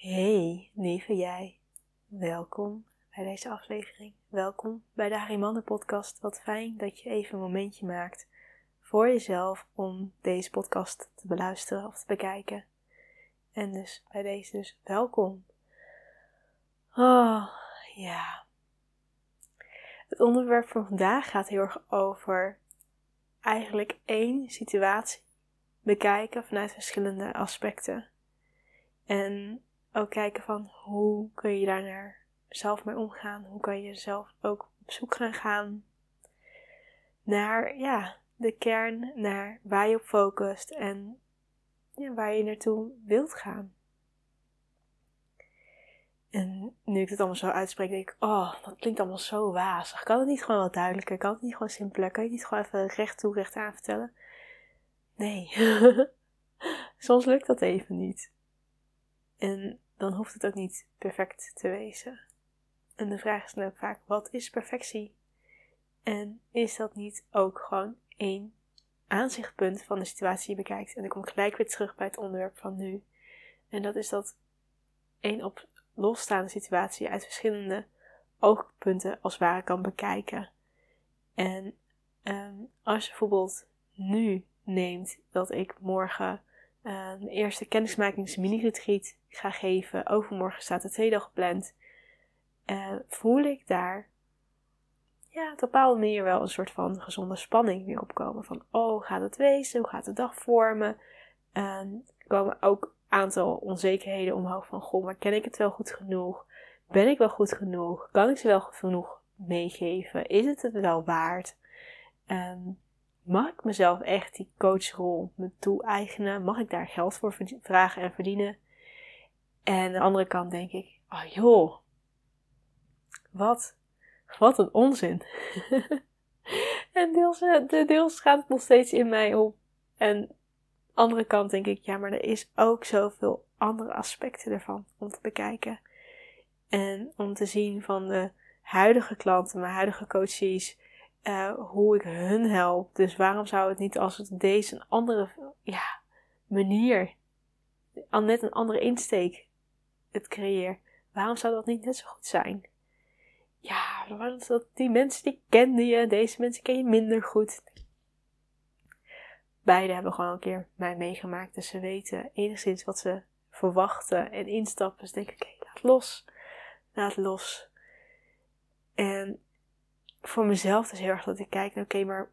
Hey, lieve jij. Welkom bij deze aflevering. Welkom bij de Harimannen podcast. Wat fijn dat je even een momentje maakt voor jezelf om deze podcast te beluisteren of te bekijken. En dus bij deze dus welkom. Oh, ja. Het onderwerp van vandaag gaat heel erg over eigenlijk één situatie bekijken vanuit verschillende aspecten. En ook kijken van hoe kun je daar naar zelf mee omgaan? Hoe kan je zelf ook op zoek gaan gaan naar ja, de kern, naar waar je op focust en ja, waar je naartoe wilt gaan. En nu ik het allemaal zo uitspreek, denk ik, oh, dat klinkt allemaal zo wazig. Kan het niet gewoon wat duidelijker? Kan het niet gewoon simpeler? Kan je het niet gewoon even recht toe, recht aan vertellen? Nee. Soms lukt dat even niet. En dan hoeft het ook niet perfect te wezen. En de vraag is dan ook vaak: wat is perfectie? En is dat niet ook gewoon één aanzichtpunt van de situatie die je bekijkt? En dan kom ik gelijk weer terug bij het onderwerp van nu. En dat is dat één op losstaande situatie uit verschillende oogpunten als ware kan bekijken. En ehm, als je bijvoorbeeld nu neemt dat ik morgen uh, de eerste kennismakings-mini-retreat ga geven. Overmorgen staat de tweede gepland. Uh, voel ik daar ja, op een bepaalde manier wel een soort van gezonde spanning weer opkomen. Van, oh, gaat het wezen? Hoe gaat de dag vormen? Uh, er komen ook een aantal onzekerheden omhoog van, goh, maar ken ik het wel goed genoeg? Ben ik wel goed genoeg? Kan ik ze wel genoeg meegeven? Is het het wel waard? Um, mag ik mezelf echt die coachrol me toe-eigenen? Mag ik daar geld voor vragen en verdienen? En aan de andere kant denk ik, oh joh, wat, wat een onzin. en deels, eh, de deels gaat het nog steeds in mij op. En aan de andere kant denk ik, ja, maar er is ook zoveel andere aspecten ervan om te bekijken. En om te zien van de huidige klanten, mijn huidige coaches, uh, hoe ik hun help. Dus waarom zou het niet als het deze een andere ja, manier, net een andere insteek het creëer, waarom zou dat niet net zo goed zijn? Ja, dat die mensen die kenden je, deze mensen ken je minder goed. Beide hebben gewoon een keer mij meegemaakt, dus ze weten enigszins wat ze verwachten en instappen. Dus denk ik, oké, laat los. Laat los. En voor mezelf dus heel erg dat ik kijk, oké, maar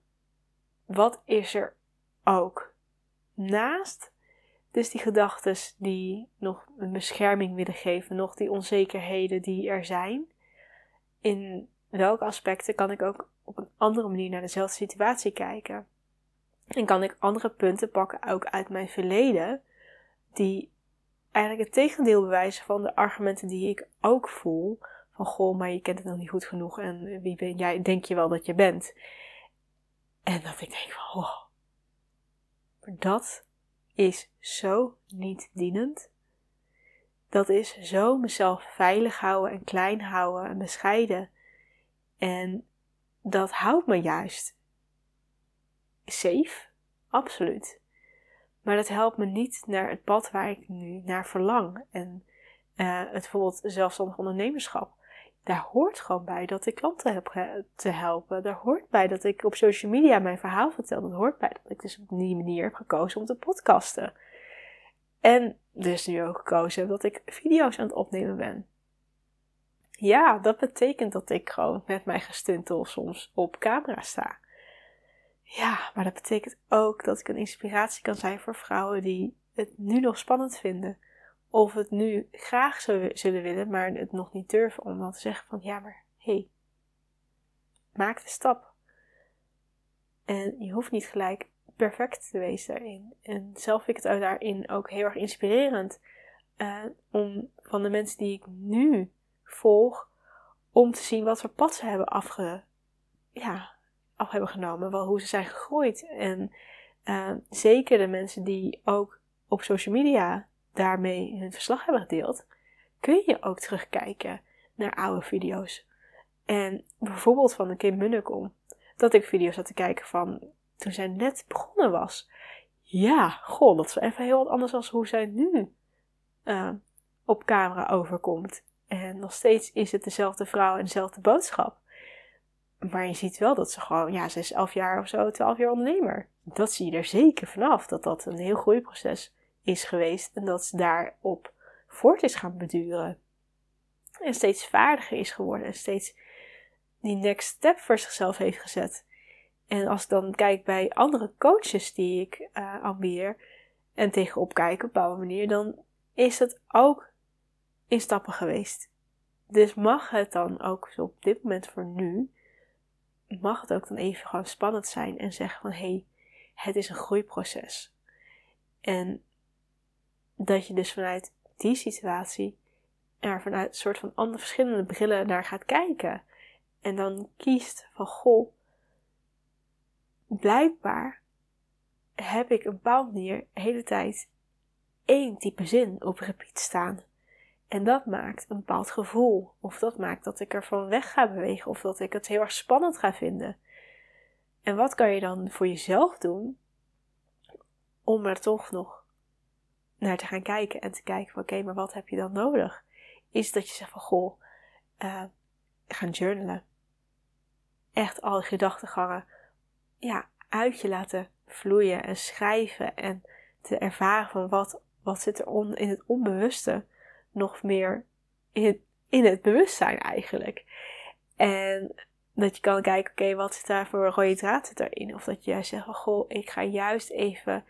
wat is er ook naast? Dus die gedachten die nog een bescherming willen geven, nog die onzekerheden die er zijn, in welke aspecten kan ik ook op een andere manier naar dezelfde situatie kijken? En kan ik andere punten pakken, ook uit mijn verleden, die eigenlijk het tegendeel bewijzen van de argumenten die ik ook voel, van goh, maar je kent het nog niet goed genoeg en wie ben jij, denk je wel dat je bent? En dat ik denk van, oh, dat is zo niet dienend. Dat is zo mezelf veilig houden en klein houden en bescheiden. En dat houdt me juist safe, absoluut. Maar dat helpt me niet naar het pad waar ik nu naar verlang. En uh, het bijvoorbeeld zelfstandig ondernemerschap daar hoort gewoon bij dat ik klanten heb te helpen. Daar hoort bij dat ik op social media mijn verhaal vertel. Dat hoort bij dat ik dus op die manier heb gekozen om te podcasten. En dus nu ook gekozen heb dat ik video's aan het opnemen ben. Ja, dat betekent dat ik gewoon met mijn gestuntel soms op camera sta. Ja, maar dat betekent ook dat ik een inspiratie kan zijn voor vrouwen die het nu nog spannend vinden of het nu graag zullen willen, maar het nog niet durven om dan te zeggen van ja, maar hé, hey, maak de stap. En je hoeft niet gelijk perfect te wezen daarin. En zelf vind ik het daarin ook heel erg inspirerend uh, om van de mensen die ik nu volg, om te zien wat voor pad ze hebben afge, ja, af hebben genomen, wel, hoe ze zijn gegroeid. En uh, zeker de mensen die ook op social media daarmee hun verslag hebben gedeeld, kun je ook terugkijken naar oude video's. En bijvoorbeeld van de Kim Munnekom, dat ik video's had te kijken van toen zij net begonnen was. Ja, goh, dat is even heel wat anders dan hoe zij nu uh, op camera overkomt. En nog steeds is het dezelfde vrouw en dezelfde boodschap. Maar je ziet wel dat ze gewoon, ja, ze is 11 jaar of zo, 12 jaar ondernemer. Dat zie je er zeker vanaf, dat dat een heel groeiproces is geweest. En dat ze daarop voort is gaan beduren. En steeds vaardiger is geworden en steeds die next step voor zichzelf heeft gezet. En als ik dan kijk bij andere coaches die ik uh, ambieer en tegenop kijk op een bepaalde manier, dan is het ook in stappen geweest. Dus mag het dan ook op dit moment voor nu, mag het ook dan even gewoon spannend zijn en zeggen van hé, hey, het is een groeiproces. En dat je dus vanuit die situatie er vanuit een soort van andere verschillende brillen naar gaat kijken. En dan kiest van goh, blijkbaar heb ik een bepaalde manier de hele tijd één type zin op repeat staan. En dat maakt een bepaald gevoel. Of dat maakt dat ik ervan weg ga bewegen. Of dat ik het heel erg spannend ga vinden. En wat kan je dan voor jezelf doen om er toch nog naar te gaan kijken en te kijken van oké, maar wat heb je dan nodig? Is dat je zegt van goh, uh, gaan journalen. Echt alle gedachtegangen ja, uit je laten vloeien en schrijven en te ervaren van wat, wat zit er in het onbewuste nog meer in in het bewustzijn eigenlijk. En dat je kan kijken, oké, wat zit daar voor rode draad zit erin? Of dat je juist zegt, goh, ik ga juist even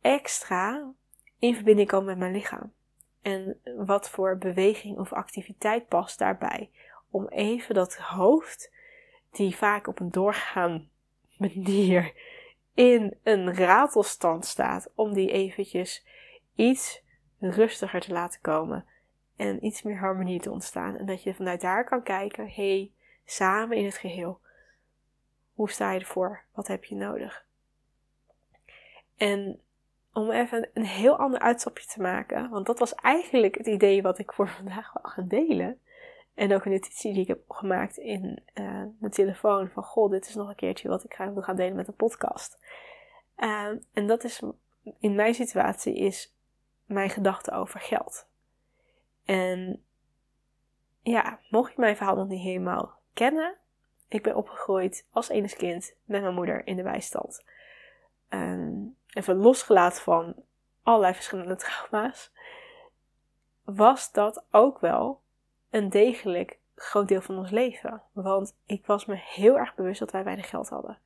extra in verbinding komen met mijn lichaam. En wat voor beweging of activiteit past daarbij? Om even dat hoofd, die vaak op een doorgaan manier in een ratelstand staat, om die eventjes iets rustiger te laten komen en iets meer harmonie te ontstaan. En dat je vanuit daar kan kijken, hey, samen in het geheel. Hoe sta je ervoor? Wat heb je nodig? En om even een heel ander uitstapje te maken, want dat was eigenlijk het idee wat ik voor vandaag wil gaan delen. En ook een notitie die ik heb gemaakt in uh, mijn telefoon van, goh, dit is nog een keertje wat ik wil gaan delen met een podcast. Uh, en dat is, in mijn situatie, is mijn gedachte over geld. En ja, mocht je mijn verhaal nog niet helemaal kennen, ik ben opgegroeid als enigskind kind met mijn moeder in de bijstand. Um, even losgelaten van allerlei verschillende trauma's, was dat ook wel een degelijk groot deel van ons leven. Want ik was me heel erg bewust dat wij weinig geld hadden.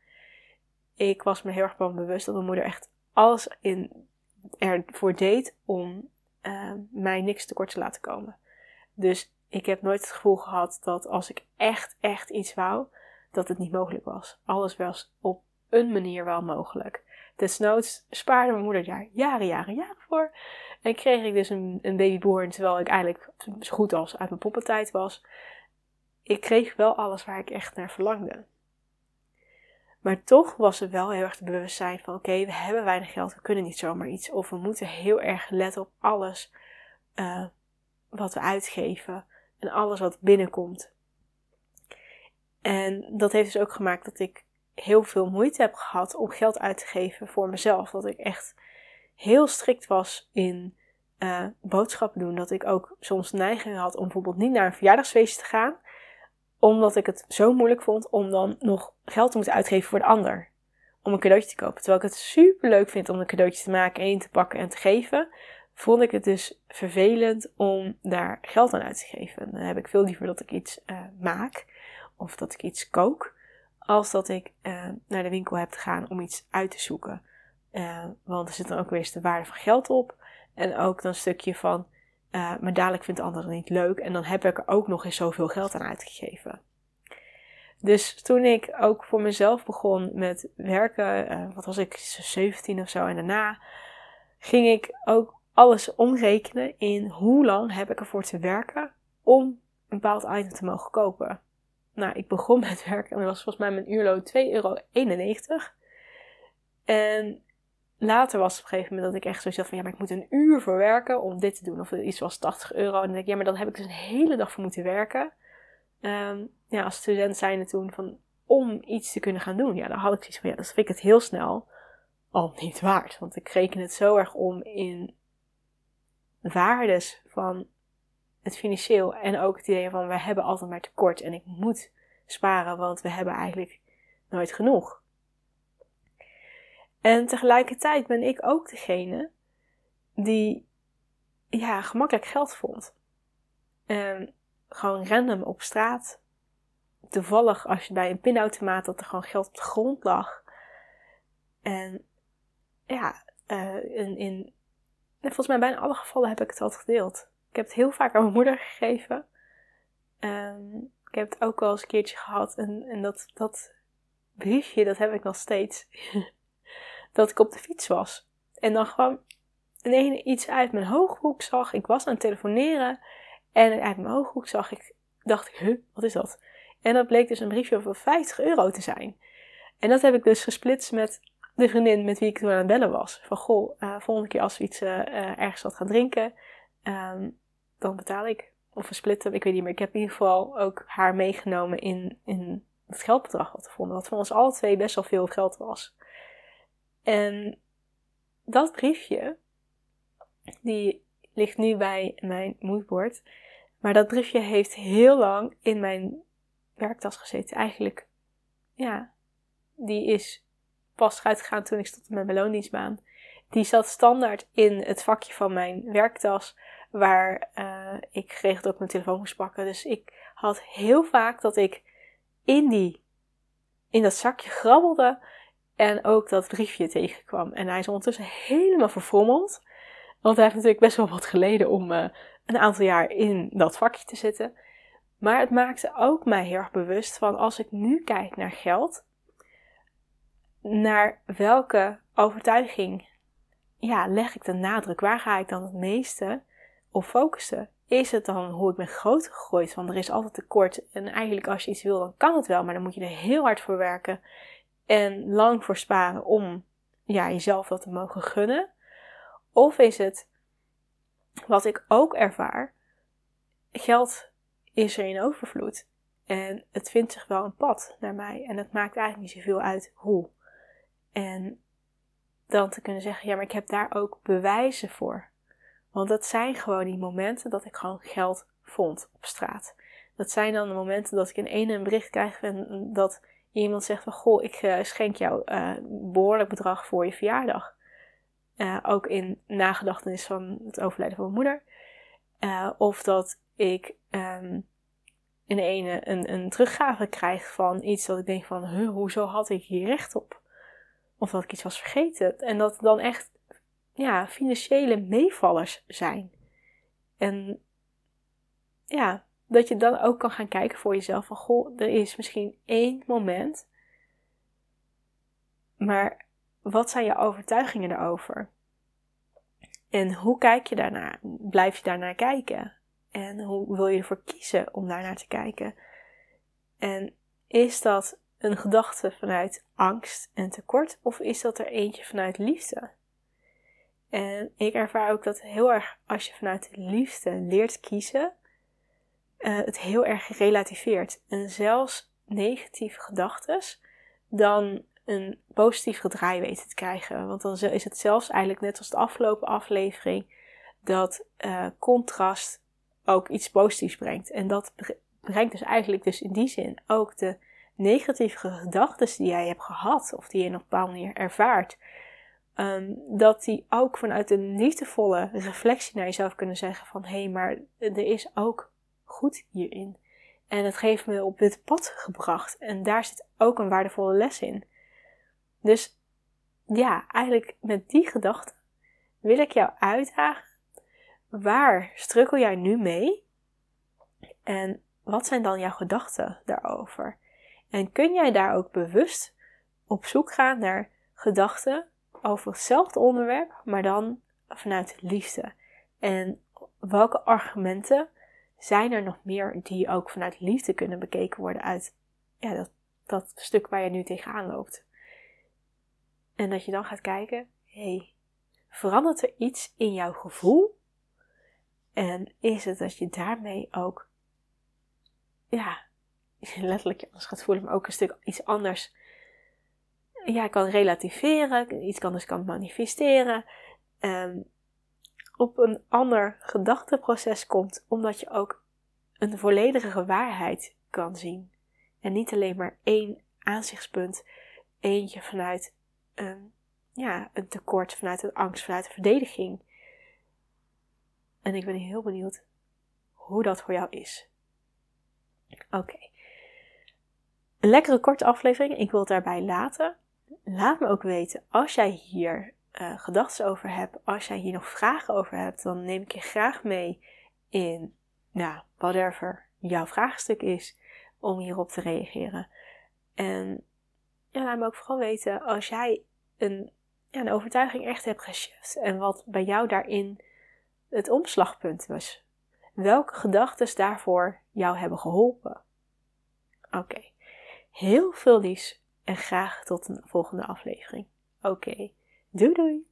Ik was me heel erg bewust dat mijn moeder echt alles in, ervoor deed om uh, mij niks tekort te laten komen. Dus ik heb nooit het gevoel gehad dat als ik echt, echt iets wou, dat het niet mogelijk was. Alles was op een manier wel mogelijk. Desnoods spaarde mijn moeder daar jaren, jaren, jaren voor. En kreeg ik dus een, een babyborn terwijl ik eigenlijk zo goed als uit mijn poppentijd was. Ik kreeg wel alles waar ik echt naar verlangde. Maar toch was er wel heel erg het bewustzijn van: oké, we hebben weinig geld, we kunnen niet zomaar iets. Of we moeten heel erg letten op alles uh, wat we uitgeven en alles wat binnenkomt. En dat heeft dus ook gemaakt dat ik heel veel moeite heb gehad om geld uit te geven voor mezelf. Dat ik echt heel strikt was in uh, boodschappen doen. Dat ik ook soms neiging had om bijvoorbeeld niet naar een verjaardagsfeestje te gaan. Omdat ik het zo moeilijk vond om dan nog geld te moeten uitgeven voor de ander. Om een cadeautje te kopen. Terwijl ik het super leuk vind om een cadeautje te maken en in te pakken en te geven. Vond ik het dus vervelend om daar geld aan uit te geven. Dan heb ik veel liever dat ik iets uh, maak. Of dat ik iets kook als dat ik uh, naar de winkel heb te gaan om iets uit te zoeken. Uh, want er zit dan ook weer eens de waarde van geld op. En ook dan een stukje van, uh, maar dadelijk vindt de ander niet leuk. En dan heb ik er ook nog eens zoveel geld aan uitgegeven. Dus toen ik ook voor mezelf begon met werken, wat was ik, 17 of zo, en daarna ging ik ook alles omrekenen in hoe lang heb ik ervoor te werken om een bepaald item te mogen kopen. Nou, ik begon met werken en dat was volgens mij mijn uurloon 2,91 euro. En later was het op een gegeven moment dat ik echt zo had van ja, maar ik moet een uur voor werken om dit te doen. Of iets was 80 euro. En dan denk ik, ja, maar dan heb ik dus een hele dag voor moeten werken. Um, ja, als student zijnde toen van om iets te kunnen gaan doen. Ja, dan had ik zoiets van ja, dat vind ik het heel snel al niet waard. Want ik reken het zo erg om in waardes van het financieel en ook het idee van we hebben altijd maar tekort en ik moet sparen, want we hebben eigenlijk nooit genoeg. En tegelijkertijd ben ik ook degene die ja, gemakkelijk geld vond. En gewoon random op straat. Toevallig als je bij een pinautomaat dat er gewoon geld op de grond lag. En ja, uh, in, in volgens mij bijna alle gevallen heb ik het altijd gedeeld. Ik heb het heel vaak aan mijn moeder gegeven. Um, ik heb het ook wel eens een keertje gehad. En, en dat, dat briefje, dat heb ik nog steeds. dat ik op de fiets was. En dan gewoon in iets uit mijn hooghoek zag. Ik was aan het telefoneren. En uit mijn hooghoek zag ik, dacht ik, huh, wat is dat? En dat bleek dus een briefje van 50 euro te zijn. En dat heb ik dus gesplitst met de vriendin met wie ik toen aan het bellen was. Van goh, uh, volgende keer als we iets uh, ergens wat gaan drinken, um, dan betaal ik. Of we splitten, ik weet niet meer. Ik heb in ieder geval ook haar meegenomen in, in het geldbedrag wat we vonden. Wat voor ons alle twee best wel veel geld was. En dat briefje, die ligt nu bij mijn moodboard. Maar dat briefje heeft heel lang in mijn werktas gezeten. Eigenlijk, ja, die is pas uitgegaan toen ik stopte met mijn loondienstbaan. Die zat standaard in het vakje van mijn werktas, waar uh, ik geregeld ook mijn telefoon moest pakken. Dus ik had heel vaak dat ik in, die, in dat zakje grabbelde en ook dat briefje tegenkwam. En hij is ondertussen helemaal verfrommeld. Want hij heeft natuurlijk best wel wat geleden om uh, een aantal jaar in dat vakje te zitten. Maar het maakte ook mij heel erg bewust van als ik nu kijk naar geld, naar welke overtuiging ja, leg ik de nadruk? Waar ga ik dan het meeste op focussen? Is het dan hoe ik ben groot gegooid? Want er is altijd tekort. En eigenlijk als je iets wil, dan kan het wel. Maar dan moet je er heel hard voor werken. En lang voor sparen om ja, jezelf dat te mogen gunnen. Of is het, wat ik ook ervaar, geld is er in overvloed. En het vindt zich wel een pad naar mij. En het maakt eigenlijk niet zoveel uit hoe. En dan te kunnen zeggen, ja, maar ik heb daar ook bewijzen voor. Want dat zijn gewoon die momenten dat ik gewoon geld vond op straat. Dat zijn dan de momenten dat ik in ene een bericht krijg en dat iemand zegt van, goh, ik uh, schenk jou uh, behoorlijk bedrag voor je verjaardag. Uh, ook in nagedachtenis van het overlijden van mijn moeder. of dat ik um, in ene een, een teruggave krijg van iets dat ik denk van, huh, hoezo had ik hier recht op? Of dat ik iets was vergeten. En dat dan echt ja, financiële meevallers zijn. En ja, dat je dan ook kan gaan kijken voor jezelf van goh, er is misschien één moment. Maar wat zijn je overtuigingen erover? En hoe kijk je daarnaar? Blijf je daarnaar kijken? En hoe wil je ervoor kiezen om daarnaar te kijken? En is dat een gedachte vanuit angst en tekort of is dat er eentje vanuit liefde? En ik ervaar ook dat heel erg als je vanuit liefde leert kiezen, uh, het heel erg relativeert. En zelfs negatieve gedachten dan een positief gedraai weten te krijgen. Want dan is het zelfs eigenlijk net als de afgelopen aflevering dat uh, contrast ook iets positiefs brengt. En dat brengt dus eigenlijk dus in die zin ook de negatieve gedachten die jij hebt gehad, of die je op een bepaalde manier ervaart, um, dat die ook vanuit een liefdevolle reflectie naar jezelf kunnen zeggen van hé, hey, maar er is ook goed hierin. En het heeft me op dit pad gebracht. En daar zit ook een waardevolle les in. Dus ja, eigenlijk met die gedachte wil ik jou uitdagen. Waar strukkel jij nu mee? En wat zijn dan jouw gedachten daarover? En kun jij daar ook bewust op zoek gaan naar gedachten over hetzelfde onderwerp, maar dan vanuit liefde? En welke argumenten zijn er nog meer die ook vanuit liefde kunnen bekeken worden uit ja, dat, dat stuk waar je nu tegenaan loopt? En dat je dan gaat kijken, hé, hey, verandert er iets in jouw gevoel? En is het dat je daarmee ook ja, letterlijk anders gaat voelen, maar ook een stuk iets anders. Ja, kan relativeren, iets anders kan manifesteren. Um, op een ander gedachteproces komt, omdat je ook een volledige waarheid kan zien. En niet alleen maar één aanzichtspunt, eentje vanuit een, ja, een tekort, vanuit een angst, vanuit een verdediging. En ik ben heel benieuwd hoe dat voor jou is. Oké. Een lekkere korte aflevering. Ik wil het daarbij laten. Laat me ook weten als jij hier uh, gedachten over hebt. Als jij hier nog vragen over hebt, dan neem ik je graag mee in, nou, whatever jouw vraagstuk is, om hierop te reageren. En ja, laat me ook vooral weten als jij een, ja, een overtuiging echt hebt geshift en wat bij jou daarin het omslagpunt was. Welke gedachten daarvoor jou hebben geholpen? Oké, heel veel liefs en graag tot een volgende aflevering. Oké, doei doei!